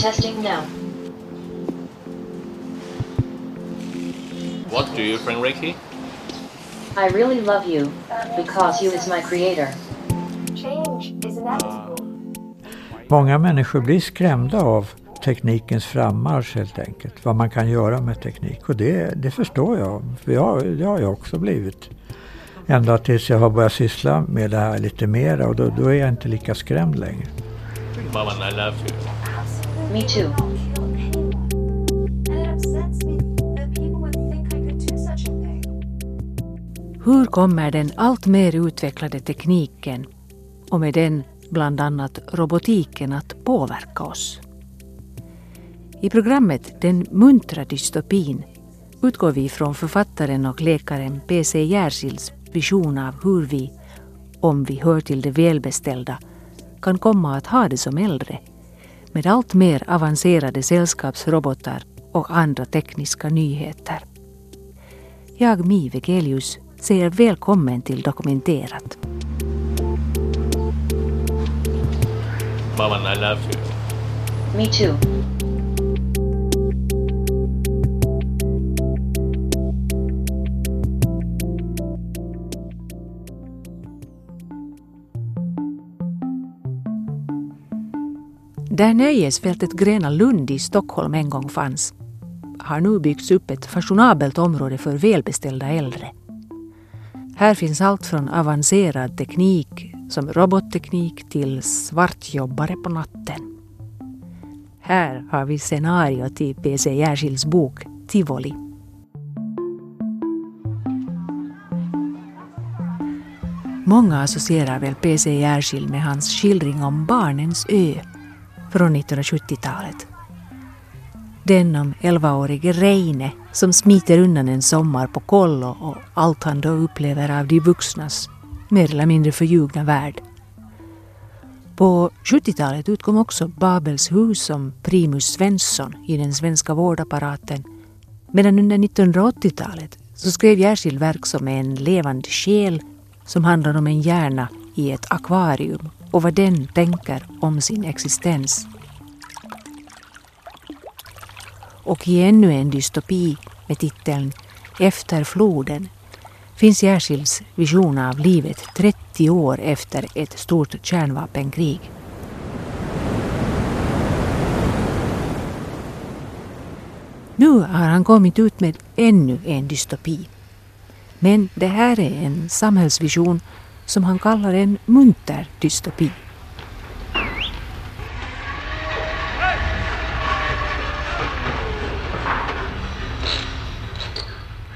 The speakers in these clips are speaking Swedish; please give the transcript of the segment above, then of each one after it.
Testing now. What do you think, Ricky? I really love you because you is my creator. Change is inevitable. Många människor blir skrämda av teknikens frammarsch helt enkelt. Vad man kan göra med teknik. Och det, det förstår jag. För jag, det har jag också blivit. Ända tills jag har börjat syssla med det här lite mera och då, då är jag inte lika skrämd längre. Mom and I love you. Me too. Hur kommer den alltmer utvecklade tekniken och med den bland annat robotiken att påverka oss? I programmet Den muntra dystopin utgår vi från författaren och läkaren P.C. Jersilds vision av hur vi, om vi hör till de välbeställda, kan komma att ha det som äldre med allt mer avancerade sällskapsrobotar och andra tekniska nyheter. Jag, Mi Vegelius, säger välkommen till Dokumenterat. Mom and I love you. Me too. Där nöjesfältet Gröna Lund i Stockholm en gång fanns har nu byggts upp ett fashionabelt område för välbeställda äldre. Här finns allt från avancerad teknik som robotteknik till svartjobbare på natten. Här har vi scenariot i P.C. Jersilds bok Tivoli. Många associerar väl P.C. Jersild med hans skildring om Barnens ö från 1970-talet. Den om 11-årige Reine som smiter undan en sommar på kollo och allt han då upplever av de vuxnas mer eller mindre förljugna värld. På 70-talet utkom också Babels hus som Primus Svensson i den svenska vårdapparaten medan under 1980-talet så skrev Jersild verk som En levande själ som handlar om en hjärna i ett akvarium och vad den tänker om sin existens. Och i ännu en dystopi med titeln Efter floden finns Jersilds vision av livet 30 år efter ett stort kärnvapenkrig. Nu har han kommit ut med ännu en dystopi. Men det här är en samhällsvision som han kallar en munter dystopi.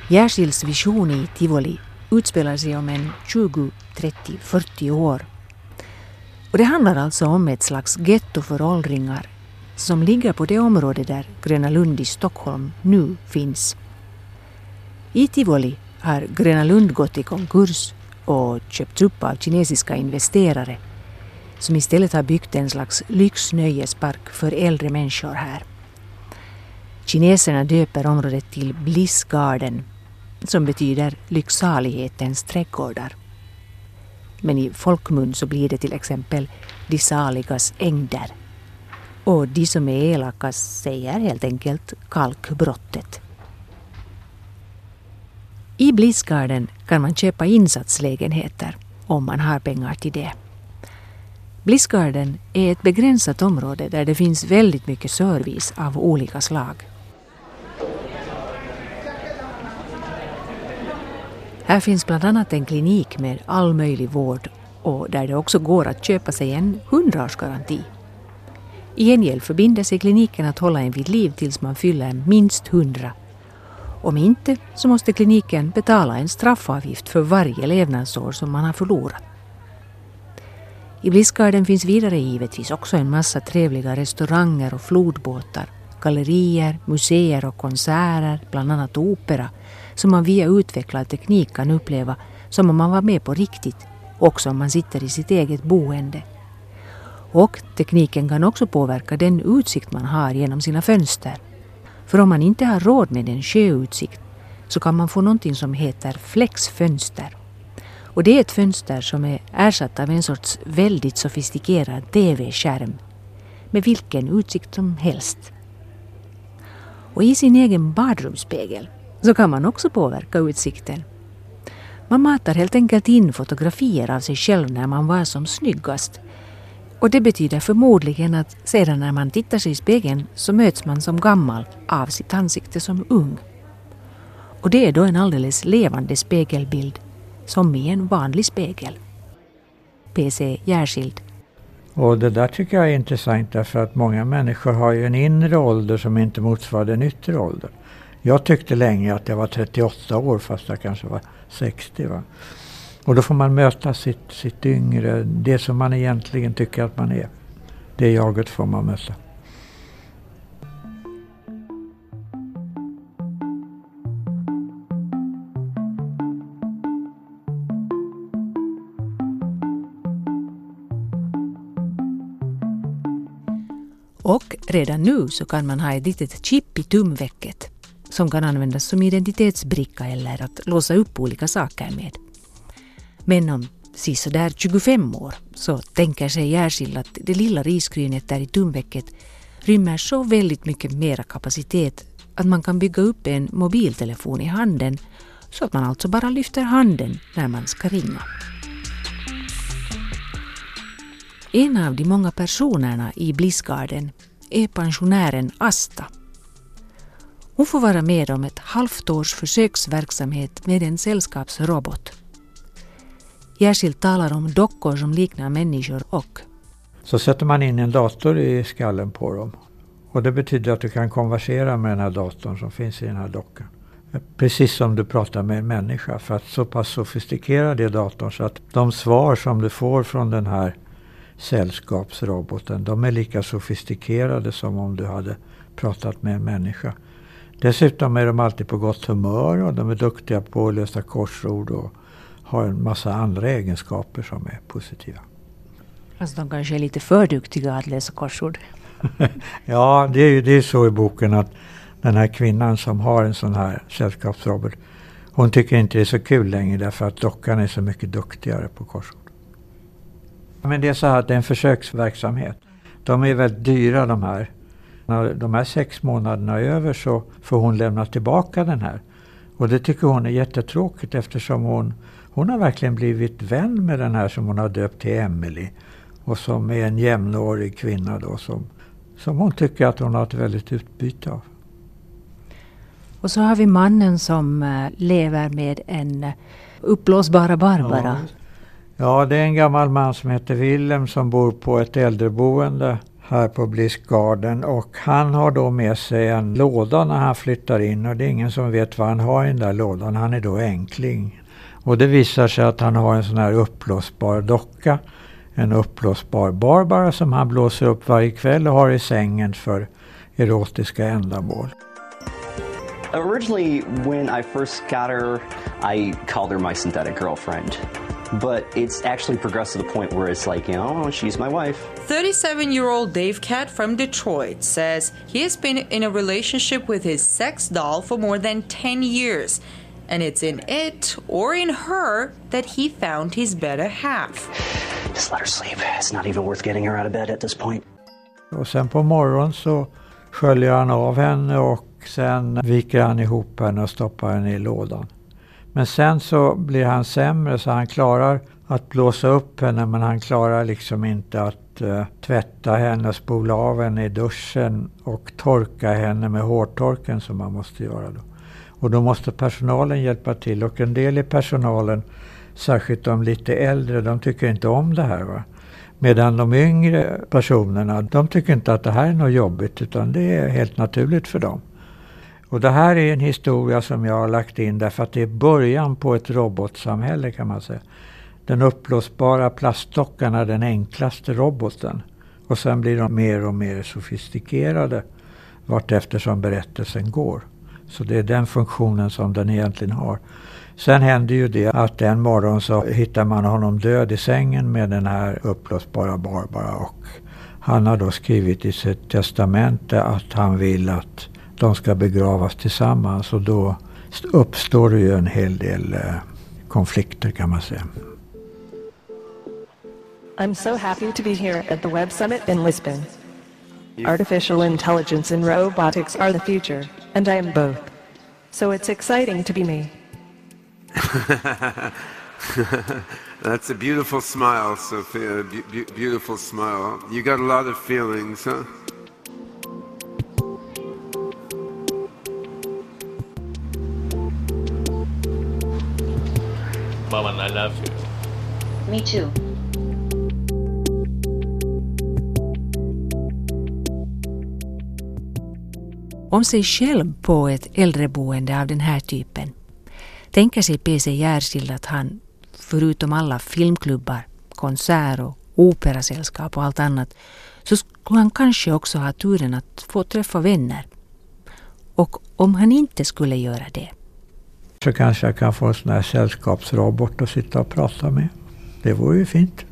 Jersilds vision i Tivoli utspelar sig om en 20, 30, 40 år. Och det handlar alltså om ett slags getto för åldringar som ligger på det område där Gröna Lund i Stockholm nu finns. I Tivoli har Gröna Lund gått i konkurs och köpts upp av kinesiska investerare som istället har byggt en slags lyxnöjespark för äldre människor här. Kineserna döper området till Bliss Garden som betyder lycksalighetens trädgårdar. Men i folkmun så blir det till exempel de saligas ängder. Och de som är elaka säger helt enkelt kalkbrottet. I Blissgarden kan man köpa insatslägenheter om man har pengar till det. Blissgarden är ett begränsat område där det finns väldigt mycket service av olika slag. Här finns bland annat en klinik med all möjlig vård och där det också går att köpa sig en hundraårsgaranti. I gengäld förbinder sig kliniken att hålla en vid liv tills man fyller minst hundra. Om inte så måste kliniken betala en straffavgift för varje levnadsår som man har förlorat. I Blissgarden finns vidare givetvis också en massa trevliga restauranger och flodbåtar, gallerier, museer och konserter, bland annat opera, som man via utvecklad teknik kan uppleva som om man var med på riktigt, också om man sitter i sitt eget boende. Och tekniken kan också påverka den utsikt man har genom sina fönster. För om man inte har råd med en sjöutsikt så kan man få någonting som heter flexfönster. Och det är ett fönster som är ersatt av en sorts väldigt sofistikerad TV-skärm med vilken utsikt som helst. Och i sin egen badrumsspegel så kan man också påverka utsikten. Man matar helt enkelt in fotografier av sig själv när man var som snyggast. Och det betyder förmodligen att sedan när man tittar sig i spegeln så möts man som gammal av sitt ansikte som ung. Och det är då en alldeles levande spegelbild, som i en vanlig spegel. PC Järskild. Och det där tycker jag är intressant därför att många människor har ju en inre ålder som inte motsvarar den yttre åldern. Jag tyckte länge att jag var 38 år fast jag kanske var 60. Va? Och då får man möta sitt, sitt yngre, det som man egentligen tycker att man är. Det jaget får man möta. Och redan nu så kan man ha ett litet chip i tumvecket som kan användas som identitetsbricka eller att låsa upp olika saker med. Men om sisådär 25 år så tänker sig Järskild att det lilla risgrynet där i tumvecket rymmer så väldigt mycket mera kapacitet att man kan bygga upp en mobiltelefon i handen så att man alltså bara lyfter handen när man ska ringa. En av de många personerna i Blissgarden är pensionären Asta. Hon får vara med om ett halvt års försöksverksamhet med en sällskapsrobot. Jersild talar om dockor som liknar människor och Så sätter man in en dator i skallen på dem. Och det betyder att du kan konversera med den här datorn som finns i den här dockan. Precis som du pratar med en människa. För att så pass sofistikerad är datorn så att de svar som du får från den här sällskapsroboten, de är lika sofistikerade som om du hade pratat med en människa. Dessutom är de alltid på gott humör och de är duktiga på att lösa korsord och har en massa andra egenskaper som är positiva. Alltså de kanske är lite för duktiga att läsa korsord. ja, det är ju det är så i boken att den här kvinnan som har en sån här sällskapsrobot, hon tycker inte det är så kul längre därför att dockan är så mycket duktigare på korsord. Men det är så här att det är en försöksverksamhet. De är väldigt dyra de här. När de här sex månaderna är över så får hon lämna tillbaka den här. Och det tycker hon är jättetråkigt eftersom hon, hon har verkligen blivit vän med den här som hon har döpt till Emily. Och som är en jämnårig kvinna då som, som hon tycker att hon har ett väldigt utbyte av. Och så har vi mannen som äh, lever med en äh, uppblåsbara Barbara. Ja. Ja, det är en gammal man som heter Willem som bor på ett äldreboende här på Bliss Garden och han har då med sig en låda när han flyttar in och det är ingen som vet vad han har i den där lådan. Han är då enkling. Och det visar sig att han har en sån här uppblåsbar docka. En uppblåsbar Barbara som han blåser upp varje kväll och har i sängen för erotiska ändamål. Originally, when I first got her, I called her my synthetic girlfriend. But it's actually progressed to the point where it's like, you know, she's my wife. 37 year old Dave Cat from Detroit says he has been in a relationship with his sex doll for more than 10 years. And it's in it or in her that he found his better half. Just let her sleep. It's not even worth getting her out of bed at this point. Och sen på morgonen så sköljer han av henne och sen viker han ihop henne och stoppar henne i lådan. Men sen så blir han sämre så han klarar att blåsa upp henne men han klarar liksom inte att uh, tvätta henne, spola av henne i duschen och torka henne med hårtorken som man måste göra då. Och då måste personalen hjälpa till och en del i personalen, särskilt de lite äldre, de tycker inte om det här. Va? Medan de yngre personerna, de tycker inte att det här är något jobbigt utan det är helt naturligt för dem. Och det här är en historia som jag har lagt in därför att det är början på ett robotsamhälle kan man säga. Den uppblåsbara plastdockan är den enklaste roboten. Och sen blir de mer och mer sofistikerade vartefter som berättelsen går. Så det är den funktionen som den egentligen har. Sen händer ju det att en morgon så hittar man honom död i sängen med den här uppblåsbara Barbara. Och han har då skrivit i sitt testamente att han vill att de ska begravas tillsammans och då uppstår det ju en hel del eh, konflikter kan man säga. I'm so happy to be here at the Web Summit in Lisbon. Artificial intelligence and robotics are the future, and I am both. So it's exciting to be me. That's a beautiful smile, Sophia. Be- be- beautiful smile. You got a lot of feelings, huh? Mom, I love you. Me too. Om sig själv på ett äldreboende av den här typen tänker sig PC Järskild att han, förutom alla filmklubbar, konsert och operasällskap och allt annat, så skulle han kanske också ha turen att få träffa vänner. Och om han inte skulle göra det, Så kanske jag kan få en sån här sällskapsrobot att sitta och prata med. Det vore ju fint.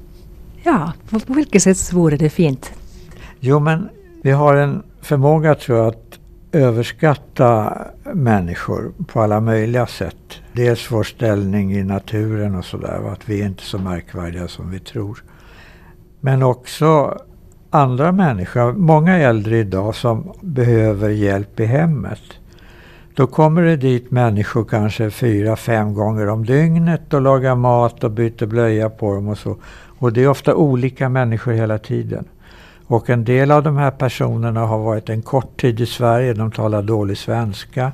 ja, på på vilket sätt vore det fint? Jo, men vi har en förmåga tror jag att överskatta människor på alla möjliga sätt. Dels vår ställning i naturen och sådär, att vi är inte så märkvärdiga som vi tror. Men också andra människor, många äldre idag som behöver hjälp i hemmet. Då kommer det dit människor kanske fyra, fem gånger om dygnet och lagar mat och byter blöja på dem och så. Och det är ofta olika människor hela tiden. Och en del av de här personerna har varit en kort tid i Sverige, de talar dålig svenska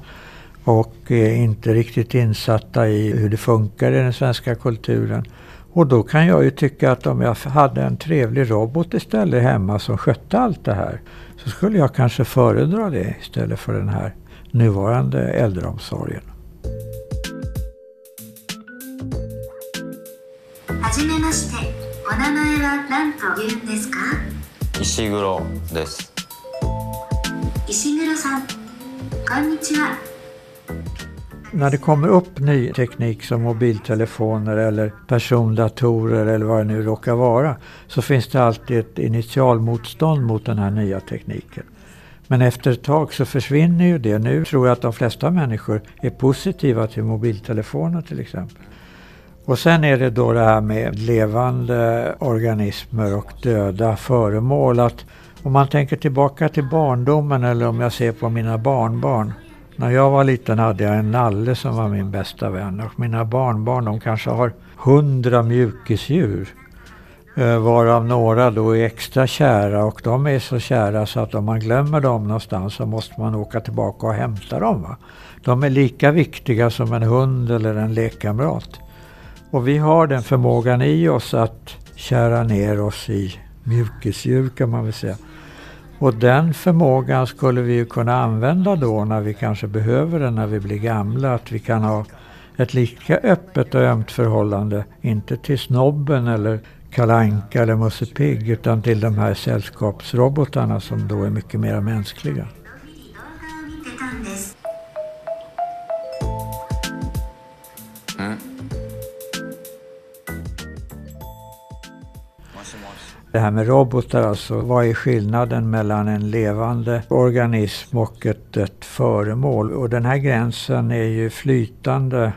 och är inte riktigt insatta i hur det funkar i den svenska kulturen. Och då kan jag ju tycka att om jag hade en trevlig robot istället hemma som skötte allt det här så skulle jag kanske föredra det istället för den här nuvarande äldreomsorgen. はじめましてお名前は何と言うんですか石黒です石黒さんこんにちは När det kommer upp ny teknik som mobiltelefoner eller persondatorer eller vad det nu råkar vara så finns det alltid ett initialmotstånd mot den här nya tekniken. Men efter ett tag så försvinner ju det. Nu tror jag att de flesta människor är positiva till mobiltelefoner till exempel. Och sen är det då det här med levande organismer och döda föremål. Att om man tänker tillbaka till barndomen eller om jag ser på mina barnbarn. När jag var liten hade jag en nalle som var min bästa vän och mina barnbarn de kanske har hundra mjukisdjur. Eh, varav några då är extra kära och de är så kära så att om man glömmer dem någonstans så måste man åka tillbaka och hämta dem. Va? De är lika viktiga som en hund eller en lekkamrat. Och vi har den förmågan i oss att kära ner oss i mjukisdjur kan man väl säga. Och den förmågan skulle vi ju kunna använda då när vi kanske behöver den när vi blir gamla. Att vi kan ha ett lika öppet och ömt förhållande, inte till snobben eller Kalanka eller Musse Pigg utan till de här sällskapsrobotarna som då är mycket mer mänskliga. Det här med robotar alltså, vad är skillnaden mellan en levande organism och ett, ett föremål? Och den här gränsen är ju flytande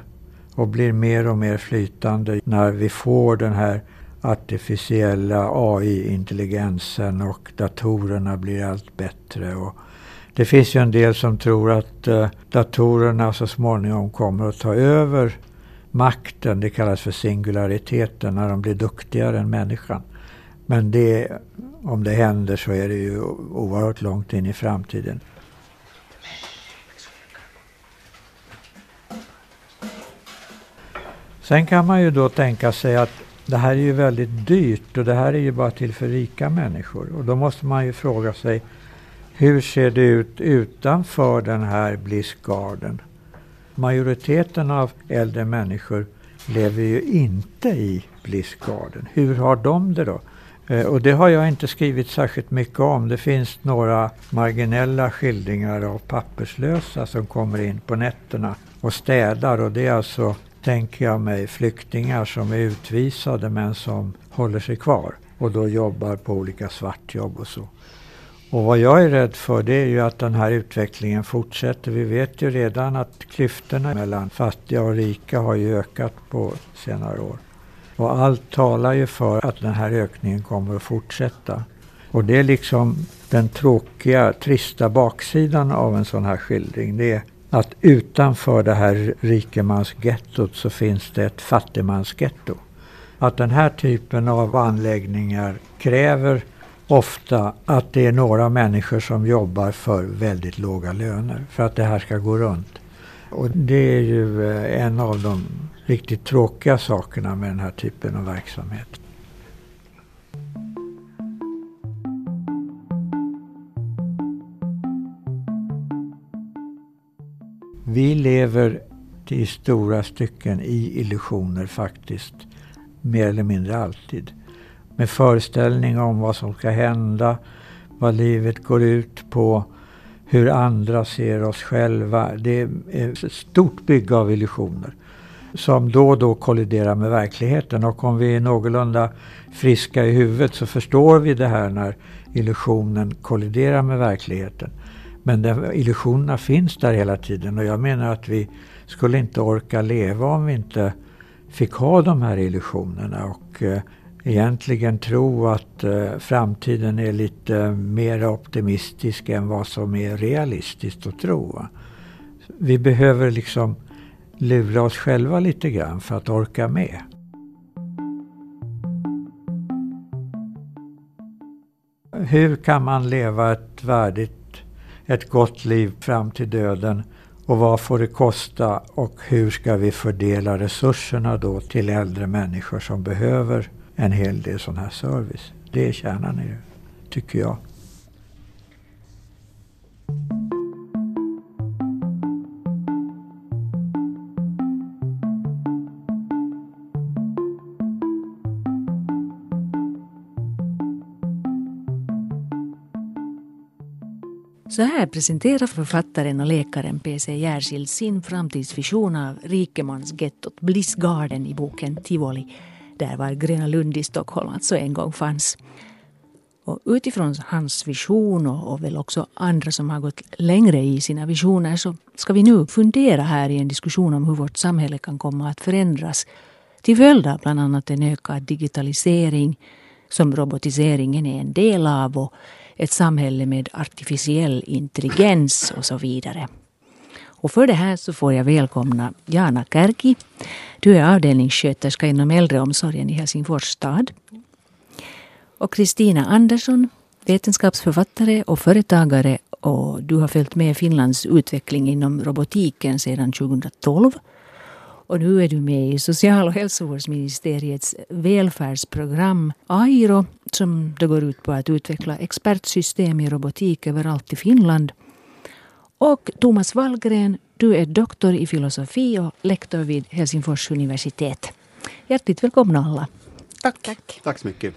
och blir mer och mer flytande när vi får den här artificiella AI-intelligensen och datorerna blir allt bättre. Och det finns ju en del som tror att eh, datorerna så småningom kommer att ta över makten. Det kallas för singulariteten, när de blir duktigare än människan. Men det, om det händer så är det ju oerhört långt in i framtiden. Sen kan man ju då tänka sig att det här är ju väldigt dyrt och det här är ju bara till för rika människor. Och då måste man ju fråga sig hur ser det ut utanför den här Bliss Garden? Majoriteten av äldre människor lever ju inte i Bliss Garden. Hur har de det då? Eh, och det har jag inte skrivit särskilt mycket om. Det finns några marginella skildringar av papperslösa som kommer in på nätterna och städar. Och det är alltså, tänker jag mig, flyktingar som är utvisade men som håller sig kvar och då jobbar på olika svartjobb och så. Och vad jag är rädd för det är ju att den här utvecklingen fortsätter. Vi vet ju redan att klyftorna mellan fattiga och rika har ju ökat på senare år. Och allt talar ju för att den här ökningen kommer att fortsätta. Och det är liksom den tråkiga, trista baksidan av en sån här skildring. Det är att utanför det här rikemansgettot så finns det ett fattigmansgetto. Att den här typen av anläggningar kräver ofta att det är några människor som jobbar för väldigt låga löner för att det här ska gå runt. Och det är ju eh, en av de riktigt tråkiga sakerna med den här typen av verksamhet. Vi lever i stora stycken i illusioner faktiskt, mer eller mindre alltid. Med föreställningar om vad som ska hända, vad livet går ut på, hur andra ser oss själva. Det är ett stort bygge av illusioner som då och då kolliderar med verkligheten. Och om vi är någorlunda friska i huvudet så förstår vi det här när illusionen kolliderar med verkligheten. Men den, illusionerna finns där hela tiden och jag menar att vi skulle inte orka leva om vi inte fick ha de här illusionerna och eh, egentligen tro att eh, framtiden är lite mer optimistisk än vad som är realistiskt att tro. Va? Vi behöver liksom lura oss själva lite grann för att orka med. Hur kan man leva ett värdigt, ett gott liv fram till döden och vad får det kosta och hur ska vi fördela resurserna då till äldre människor som behöver en hel del sån här service. Det är kärnan i det, tycker jag. Så här presenterar författaren och läkaren P.C. Järskild sin framtidsvision av rikemansgettot Bliss Garden i boken Tivoli, där var Gröna Lund i Stockholm alltså en gång fanns. Och utifrån hans vision och, och väl också andra som har gått längre i sina visioner så ska vi nu fundera här i en diskussion om hur vårt samhälle kan komma att förändras till följd av bland annat en ökad digitalisering som robotiseringen är en del av och ett samhälle med artificiell intelligens och så vidare. Och för det här så får jag välkomna Jana Kärki. Du är avdelningssköterska inom äldreomsorgen i Helsingfors stad. Och Kristina Andersson, vetenskapsförfattare och företagare och du har följt med Finlands utveckling inom robotiken sedan 2012. Och nu är du med i social och hälsovårdsministeriets välfärdsprogram AIRO som det går ut på att utveckla expertsystem i robotik överallt i Finland. Och Thomas Wallgren, du är doktor i filosofi och lektor vid Helsingfors universitet. Hjärtligt välkomna alla. Tack. Tack. Tack så mycket.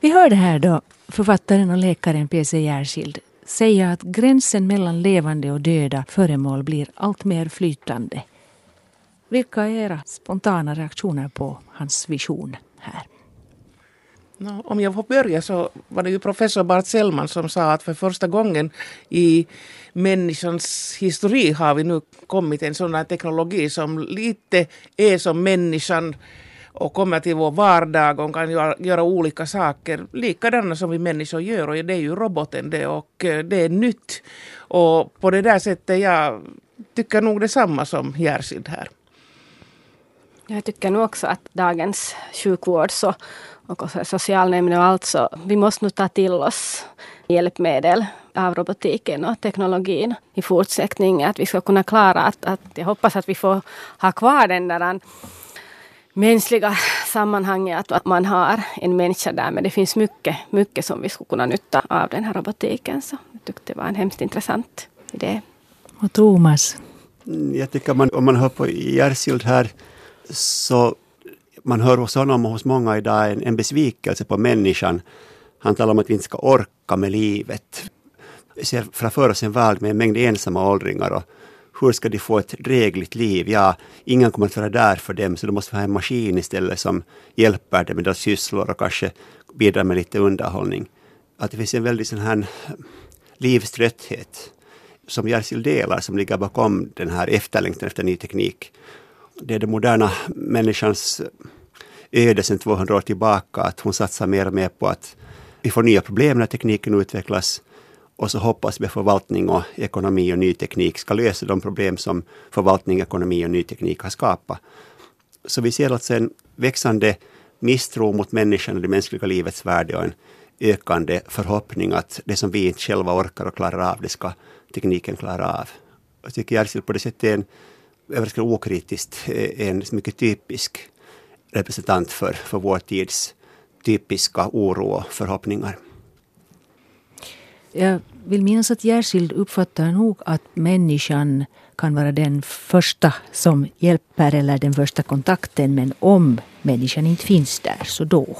Vi hörde här då författaren och läkaren P.C. Järskild säga att gränsen mellan levande och döda föremål blir allt mer flytande. Vilka är era spontana reaktioner på hans vision här? No, om jag får börja så var det ju professor Bart Sellman som sa att för första gången i människans historia har vi nu kommit en sån här teknologi som lite är som människan och kommer till vår vardag och kan göra, göra olika saker likadana som vi människor gör och det är ju roboten det och eh, det är nytt. Och på det där sättet jag tycker nog detsamma som Järsild här. Jag tycker nog också att dagens sjukvård så, och socialnämnden och allt så, vi måste nu ta till oss hjälpmedel av robotiken och teknologin i fortsättningen. Att vi ska kunna klara att, att jag hoppas att vi får ha kvar den där mänskliga sammanhanget, att man har en människa där. Men det finns mycket, mycket som vi skulle kunna nytta av den här robotiken. Så jag tyckte det var en hemskt intressant idé. Och Thomas? Jag tycker man, om man hör på Järsild här så man hör hos honom och hos många idag en, en besvikelse på människan. Han talar om att vi inte ska orka med livet. Vi ser framför oss en värld med en mängd ensamma åldringar och hur ska de få ett drägligt liv? Ja, ingen kommer att vara där för dem, så de måste ha en maskin istället som hjälper dem med deras sysslor och kanske bidrar med lite underhållning. Att det finns en väldig sån här livströtthet som Jersil delar, som ligger bakom den här efterlängtan efter ny teknik det är den moderna människans öde sedan 200 år tillbaka, att hon satsar mer och mer på att vi får nya problem när tekniken utvecklas och så hoppas vi att förvaltning och ekonomi och ny teknik ska lösa de problem som förvaltning, ekonomi och ny teknik har skapat. Så vi ser alltså en växande misstro mot människan och det mänskliga livets värde och en ökande förhoppning att det som vi inte själva orkar och klarar av, det ska tekniken klara av. Jag tycker Jersild på det sättet är en, överraskande okritiskt, en mycket typisk representant för, för vår tids typiska oro och förhoppningar. Jag vill minnas att Järskild uppfattar nog att människan kan vara den första som hjälper eller den första kontakten men om människan inte finns där så då.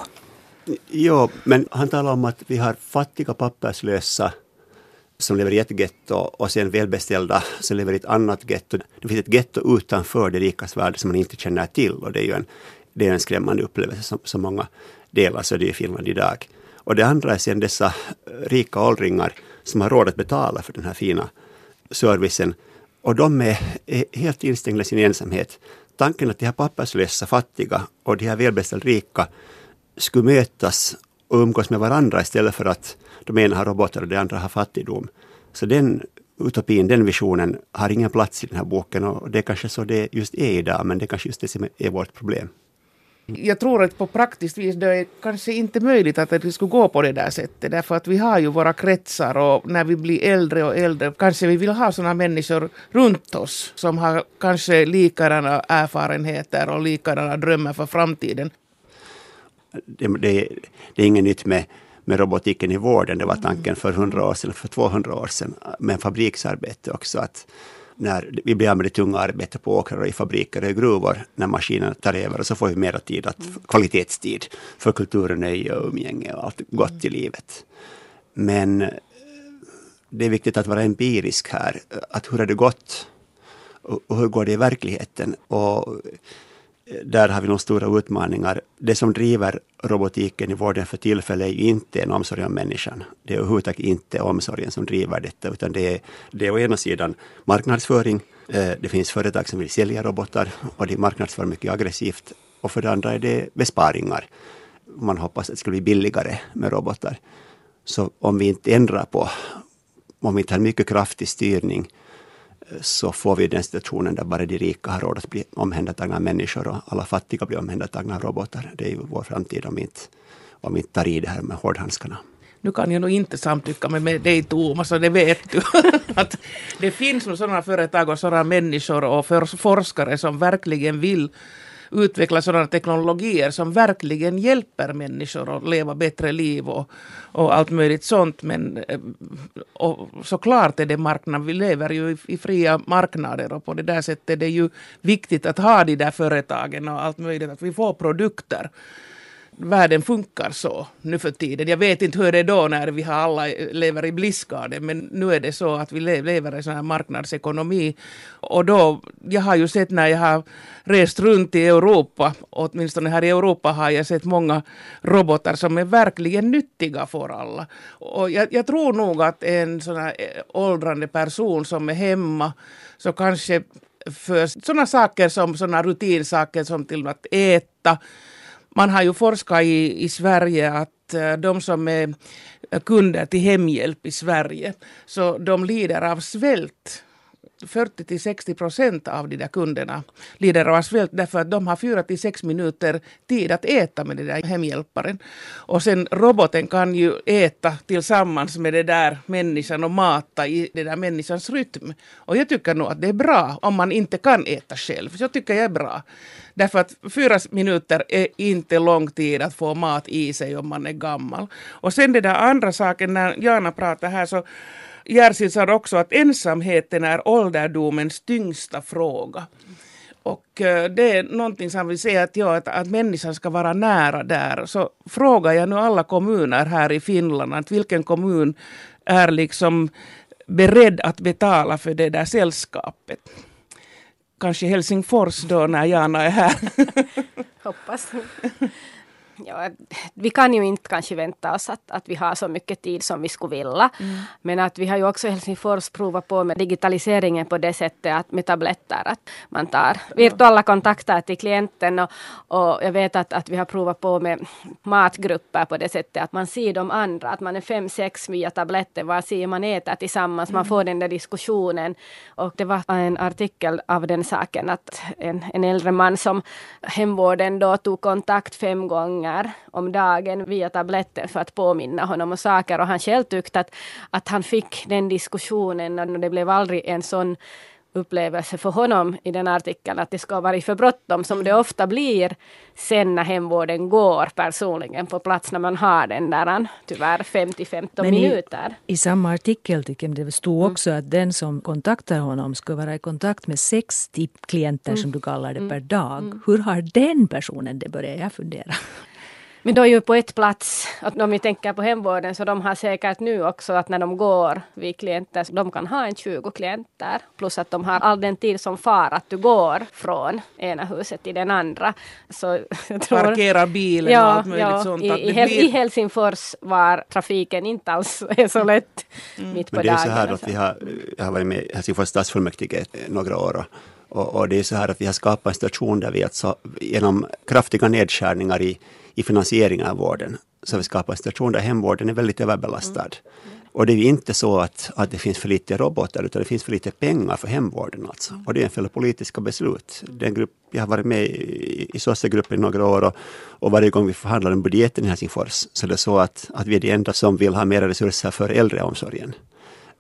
Jo, men han talar om att vi har fattiga papperslösa som lever i ett getto och sen välbeställda som lever i ett annat getto. Det finns ett getto utanför det rikas värld som man inte känner till och det är ju en, det är en skrämmande upplevelse som, som många delar så det är i Finland idag. Och det andra är sen dessa rika åldringar som har råd att betala för den här fina servicen. Och de är, är helt instängda i sin ensamhet. Tanken att de här papperslösa fattiga och de här välbeställda rika skulle mötas och umgås med varandra istället för att de ena har robotar och de andra har fattigdom. Så den utopin, den visionen har ingen plats i den här boken och det är kanske så det just är idag, men det är kanske just det som är vårt problem. Jag tror att på praktiskt vis det är kanske inte möjligt att det skulle gå på det där sättet. Därför att vi har ju våra kretsar och när vi blir äldre och äldre kanske vi vill ha sådana människor runt oss som har kanske likadana erfarenheter och likadana drömmar för framtiden. Det, det, det är inget nytt med, med robotiken i vården. Det var tanken för 100 år sedan, för 200 år sedan, med fabriksarbete också. att när vi blir av med det tunga arbetet på åkrar och i fabriker och i gruvor, när maskinerna tar över, och så får vi mera tid, att, kvalitetstid för kultur, nöje och umgänge och allt gott i livet. Men eh, det är viktigt att vara empirisk här. Att hur har det gått? Och hur går det i verkligheten? Och där har vi nog stora utmaningar. Det som driver robotiken i vården för tillfället är ju inte en omsorg om människan. Det är överhuvudtaget inte omsorgen som driver detta, utan det är, det är å ena sidan marknadsföring. Eh, det finns företag som vill sälja robotar och de marknadsför mycket aggressivt. Och för det andra är det besparingar. Man hoppas att det ska bli billigare med robotar. Så om vi inte ändrar på, om vi inte har mycket kraftig styrning så får vi den situationen där bara de rika har råd att bli omhändertagna av människor och alla fattiga blir omhändertagna av robotar. Det är ju vår framtid om vi inte, om vi inte tar i det här med hårdhandskarna. Nu kan jag nog inte samtycka med dig Thomas, och det vet du. att det finns nog sådana företag och sådana människor och forskare som verkligen vill utveckla sådana teknologier som verkligen hjälper människor att leva bättre liv och, och allt möjligt sånt. Men eh, och såklart är det marknad, vi lever ju i, i fria marknader och på det där sättet är det ju viktigt att ha de där företagen och allt möjligt, att vi får produkter världen funkar så nu för tiden. Jag vet inte hur det är då när vi har alla lever i blissgarden men nu är det så att vi lever i sån här marknadsekonomi. Och då, jag har ju sett när jag har rest runt i Europa, åtminstone här i Europa har jag sett många robotar som är verkligen nyttiga för alla. Och jag, jag tror nog att en sån här eh, åldrande person som är hemma så kanske för sådana saker som sådana rutinsaker som till att äta man har ju forskat i, i Sverige att eh, de som är kunder till hemhjälp i Sverige, så de lider av svält 40 till 60 procent av de där kunderna lider av svält därför att de har 4 till 6 minuter tid att äta med den där hemhjälparen. Och sen roboten kan ju äta tillsammans med den där människan och mata i den där människans rytm. Och jag tycker nog att det är bra om man inte kan äta själv. Så jag tycker jag är bra. Därför att fyra minuter är inte lång tid att få mat i sig om man är gammal. Och sen den där andra saken när Jana pratar här så Jersil sa också att ensamheten är ålderdomens tyngsta fråga. Och eh, det är någonting som vi säger att, ja, att, att människan ska vara nära där. Så frågar jag nu alla kommuner här i Finland att vilken kommun är liksom beredd att betala för det där sällskapet. Kanske Helsingfors då när Jana är här. Hoppas. Ja, vi kan ju inte kanske vänta oss att, att vi har så mycket tid som vi skulle vilja. Mm. Men att vi har ju också i Helsingfors provat på med digitaliseringen på det sättet att med tabletter att man tar virtuella kontakter till klienten och, och jag vet att, att vi har provat på med matgrupper på det sättet att man ser de andra, att man är fem, sex via tabletten, vad ser man äter tillsammans, man mm. får den där diskussionen. Och det var en artikel av den saken att en, en äldre man som hemvården då tog kontakt fem gånger om dagen via tabletten för att påminna honom om saker och han själv tyckte att, att han fick den diskussionen och det blev aldrig en sån upplevelse för honom i den artikeln att det ska vara för bråttom som det ofta blir sen när hemvården går personligen på plats när man har den där tyvärr 50-15 minuter. I, I samma artikel tycker jag det stod mm. också mm. att den som kontaktar honom ska vara i kontakt med 60 klienter mm. som du kallar det mm. per dag. Mm. Hur har den personen det börjar jag fundera. Men då är ju på ett plats, att om vi tänker på hemvården, så de har säkert nu också att när de går vid klienter, så de kan ha en 20 klienter. Plus att de har all den tid som far att du går från ena huset till den andra. Så jag tror, Parkerar bilen ja, och allt möjligt ja, sånt. I, i, blir... I Helsingfors var trafiken inte alls är så lätt mm. mitt på Men det dagen. är så här att vi har, jag har varit med i Helsingfors stadsfullmäktige några år och, och, det är så här att vi har skapat en situation där vi alltså genom kraftiga nedskärningar i i finansieringen av vården. Så vi skapar en situation där hemvården är väldigt överbelastad. Mm. Och det är ju inte så att, att det finns för lite robotar, utan det finns för lite pengar för hemvården. Alltså. Och det är en följd av politiska beslut. Den grupp, jag har varit med i, i SOSSE-gruppen i några år och, och varje gång vi förhandlar om budgeten i Helsingfors så är det så att, att vi är de enda som vill ha mer resurser för äldreomsorgen.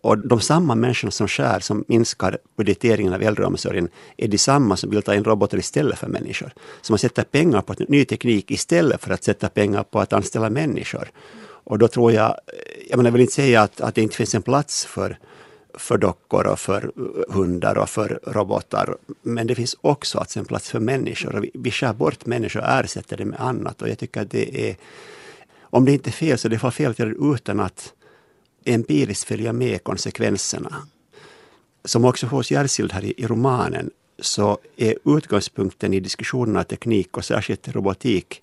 Och de samma människorna som skär, som minskar budgeteringen av äldreomsorgen, är de samma som vill ta in robotar istället för människor. Så man sätter pengar på ny teknik istället för att sätta pengar på att anställa människor. Och då tror jag, eh, jag menar, vill inte säga att, att det inte finns en plats för, för dockor och för eh, hundar och för robotar. Men det finns också alltså en plats för människor. Och vi, vi skär bort människor och ersätter det med annat. Och jag tycker att det är, om det inte är fel så det är fel att göra det utan att empiriskt följa med konsekvenserna. Som också hos Järsild här i, i romanen så är utgångspunkten i diskussionerna teknik och särskilt robotik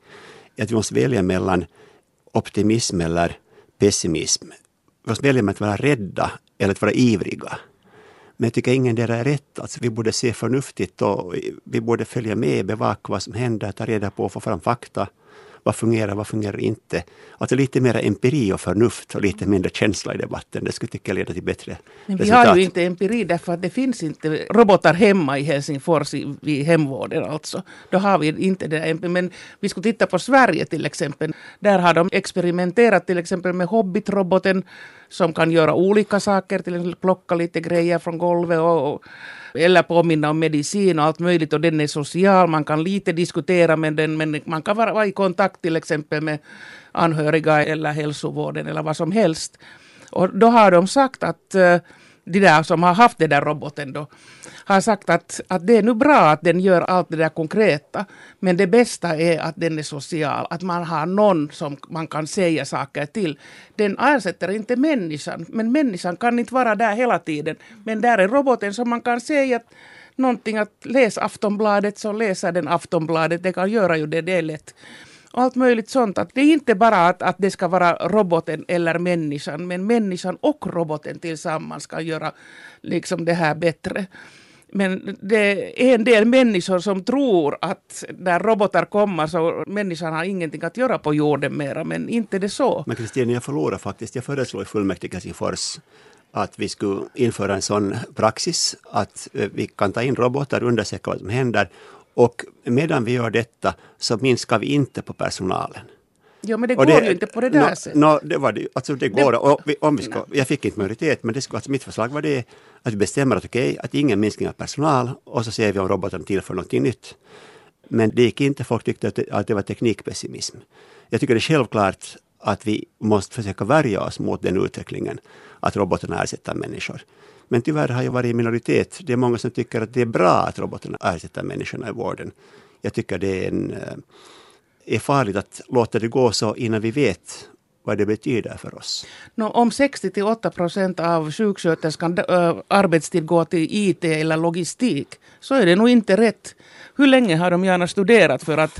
att vi måste välja mellan optimism eller pessimism. Vi måste välja mellan att vara rädda eller att vara ivriga. Men jag tycker ingen är rätt. Alltså, vi borde se förnuftigt och vi borde följa med, bevaka vad som händer, ta reda på och få fram fakta vad fungerar, vad fungerar inte? Alltså lite mer empiri och förnuft och lite mindre känsla i debatten. Det skulle tycka jag leda till bättre Men vi resultat. har ju inte empiri därför att det finns inte robotar hemma i Helsingfors i, hemvården alltså. Då har vi inte det empiri. Men vi skulle titta på Sverige till exempel. Där har de experimenterat till exempel med Hobbit-roboten som kan göra olika saker, till exempel plocka lite grejer från golvet och, och eller påminna om medicin och allt möjligt och den är social, man kan lite diskutera med den men man kan vara, i kontakt till exempel med anhöriga eller hälsovården eller vad som helst. Och då har de sagt att uh, de där som har haft den där roboten då, har sagt att, att det är nu bra att den gör allt det där konkreta, men det bästa är att den är social, att man har någon som man kan säga saker till. Den ersätter inte människan, men människan kan inte vara där hela tiden. Men där är roboten som man kan säga att någonting att läs Aftonbladet så läser den Aftonbladet, det kan göra ju det, det är lätt allt möjligt sånt. Att det är inte bara att, att det ska vara roboten eller människan, men människan och roboten tillsammans ska göra liksom det här bättre. Men det är en del människor som tror att när robotar kommer så människan har ingenting att göra på jorden mera, men inte det så. Men Kristina, jag förlorar faktiskt. Jag föreslår i fullmäktige Helsingfors att vi skulle införa en sån praxis att eh, vi kan ta in robotar, undersöka vad som händer och medan vi gör detta så minskar vi inte på personalen. Jo, men det går det, ju inte på det där no, sättet. No, det, var det, alltså det går. Och vi, om vi ska, jag fick inte majoritet, men det skulle, alltså mitt förslag var det att vi bestämmer att okej, okay, att ingen minskning av personal och så ser vi om roboten tillför någonting nytt. Men det gick inte, folk tyckte att det, att det var teknikpessimism. Jag tycker det är självklart att vi måste försöka värja oss mot den utvecklingen, att robotarna ersätter människor. Men tyvärr har jag varit i minoritet. Det är många som tycker att det är bra att robotarna ersätter människorna i vården. Jag tycker det är, en, eh, är farligt att låta det gå så innan vi vet vad det betyder för oss. No, om 60-8 procent av sjuksköterskans äh, arbetstid går till IT eller logistik så är det nog inte rätt. Hur länge har de gärna studerat för att...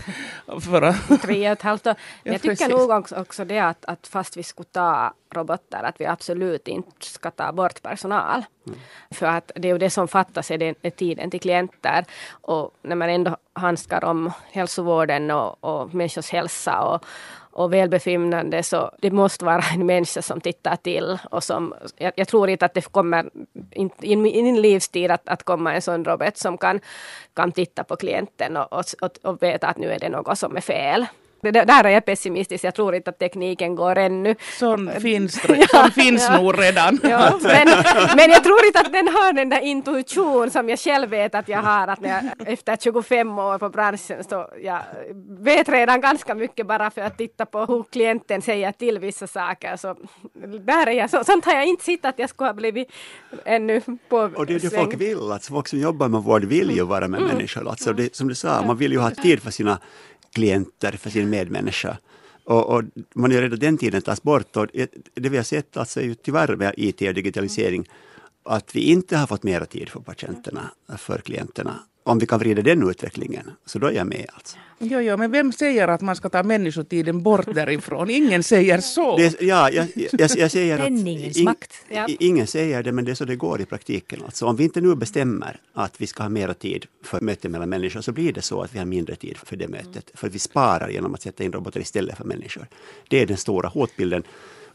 För att Tre och ett halvt år. Men Ja, jag tycker precis. nog också, också det att, att fast vi skulle ta robotar, att vi absolut inte ska ta bort personal. För att det är ju det som fattas, är, det, är tiden till klienter. Och när man ändå handskar om hälsovården och, och människors hälsa och, och välbefinnande så det måste vara en människa som tittar till och som, jag, jag tror inte att det kommer in, i min livstid att, att komma en sån robot som kan, kan titta på klienten och, och, och, och veta att nu är det något som är fel. Det, där är jag pessimistisk, jag tror inte att tekniken går ännu. sån finns, sån finns ja. nog redan. Ja, men, men jag tror inte att den har den där intuition som jag själv vet att jag har. Att jag, efter 25 år på branschen så jag vet redan ganska mycket bara för att titta på hur klienten säger till vissa saker. Så där är jag, så, sånt har jag inte sett att jag skulle ha blivit ännu på Och det är det sväng. folk vill, alltså folk som jobbar med vård vill ju vara med människor. Alltså det, som du sa, man vill ju ha tid för sina klienter, för sin medmänniska. Och, och man är redan den tiden tas bort och det vi har sett alltså är ju tyvärr med IT och digitalisering att vi inte har fått mera tid för patienterna, för klienterna. Om vi kan vrida den utvecklingen, så då är jag med alltså. Jo, jo, men vem säger att man ska ta människotiden bort därifrån? Ingen säger så. Det, ja, jag, jag, jag säger att Penningens ing- makt. Ja. i- ingen säger det, men det är så det går i praktiken. Alltså, om vi inte nu bestämmer att vi ska ha mera tid för möten mellan människor så blir det så att vi har mindre tid för det mötet. För att vi sparar genom att sätta in robotar istället för människor. Det är den stora hotbilden.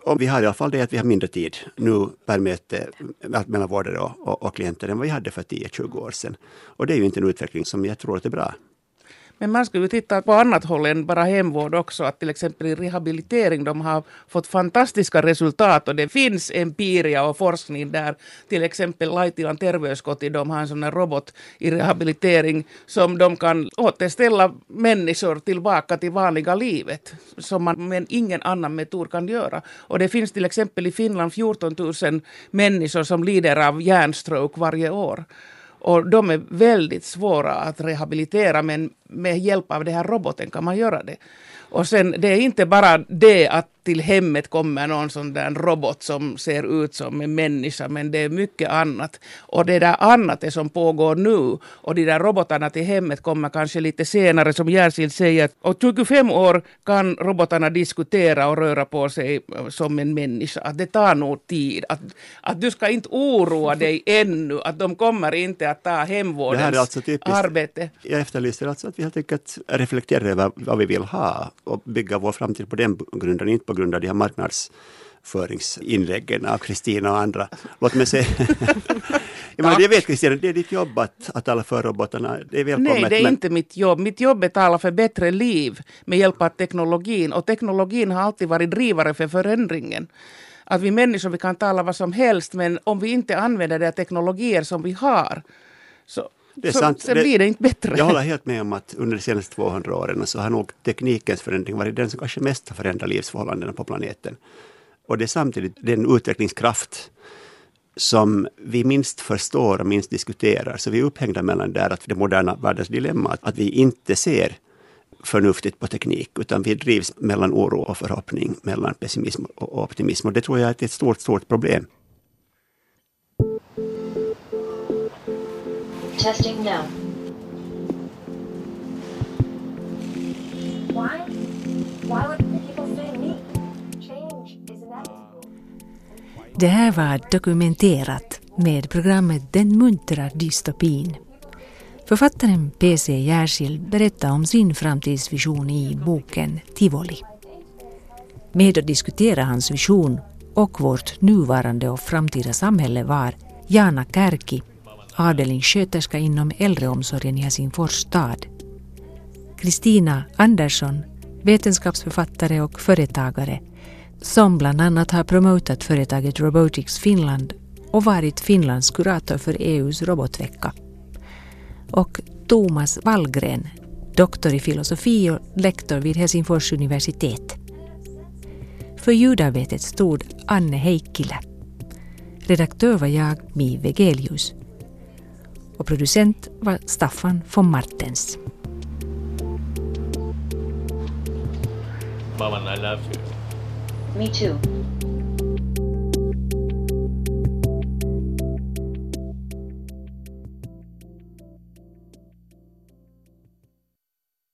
Och vi har i alla fall det att vi har mindre tid nu per möte eh, mellan vårdare och, och, och klienter än vad vi hade för 10-20 år sedan. Och det är ju inte en utveckling som jag tror att är bra. Men man skulle ju titta på annat håll än bara hemvård också. Att till exempel i rehabilitering de har fått fantastiska resultat och det finns empiria och forskning där. Till exempel Laitilan terveyskoti, de har en sån här robot i rehabilitering som de kan återställa människor tillbaka till vanliga livet. Som man med ingen annan metod kan göra. Och det finns till exempel i Finland 14 000 människor som lider av hjärnstroke varje år. Och de är väldigt svåra att rehabilitera men med hjälp av den här roboten kan man göra det. Och sen det är inte bara det att till hemmet kommer någon sån där robot som ser ut som en människa men det är mycket annat. Och det där annat är som pågår nu och de där robotarna till hemmet kommer kanske lite senare som Järsild säger och 25 år kan robotarna diskutera och röra på sig eh, som en människa. Att det tar nog tid. Att, att du ska inte oroa dig ännu att de kommer inte att ta Det här hemvårdens är alltså typiskt. arbete. Jag efterlyser alltså att vi helt enkelt reflekterar över vad vi vill ha och bygga vår framtid på den grunden, inte på grund av de här marknadsföringsinläggen av Kristina och andra. Låt mig säga... jag, menar, jag vet Kristina, det är ditt jobb att, att tala för robotarna. Det är välkommet. Nej, det är men- inte mitt jobb. Mitt jobb är att tala för bättre liv med hjälp av teknologin. Och teknologin har alltid varit drivare för förändringen. Att vi människor vi kan tala vad som helst, men om vi inte använder de teknologier som vi har, så, Det är så, sant. så blir det inte bättre. Jag håller helt med om att under de senaste 200 åren så har nog teknikens förändring varit den som kanske mest har förändrat livsförhållandena på planeten. Och det är samtidigt den utvecklingskraft som vi minst förstår och minst diskuterar. Så vi är upphängda mellan där att det moderna världens dilemma, att- att vi inte ser förnuftigt på teknik, utan vi drivs mellan oro och förhoppning, mellan pessimism och optimism. Och det tror jag är ett stort, stort problem. Testing now. Why? Why would people say me? Change is inevitable. Det här var dokumenterat med programmet Den muntra dystopin. Författaren P.C. Järskild berättar om sin framtidsvision i boken Tivoli. Med att diskutera hans vision och vårt nuvarande och framtida samhälle var Jana Kärki, avdelningssköterska inom äldreomsorgen i Helsingfors stad. Kristina Andersson, vetenskapsförfattare och företagare som bland annat har promotat företaget Robotics Finland och varit Finlands kurator för EUs robotvecka. Och Thomas Wallgren, doktor i filosofi och lektor vid Helsingfors universitet. För ljudarbetet stod Anne Heikkilä. Redaktör var jag, Mi Vegelius. Och producent var Staffan von Martens. Mom and I love you. Me too.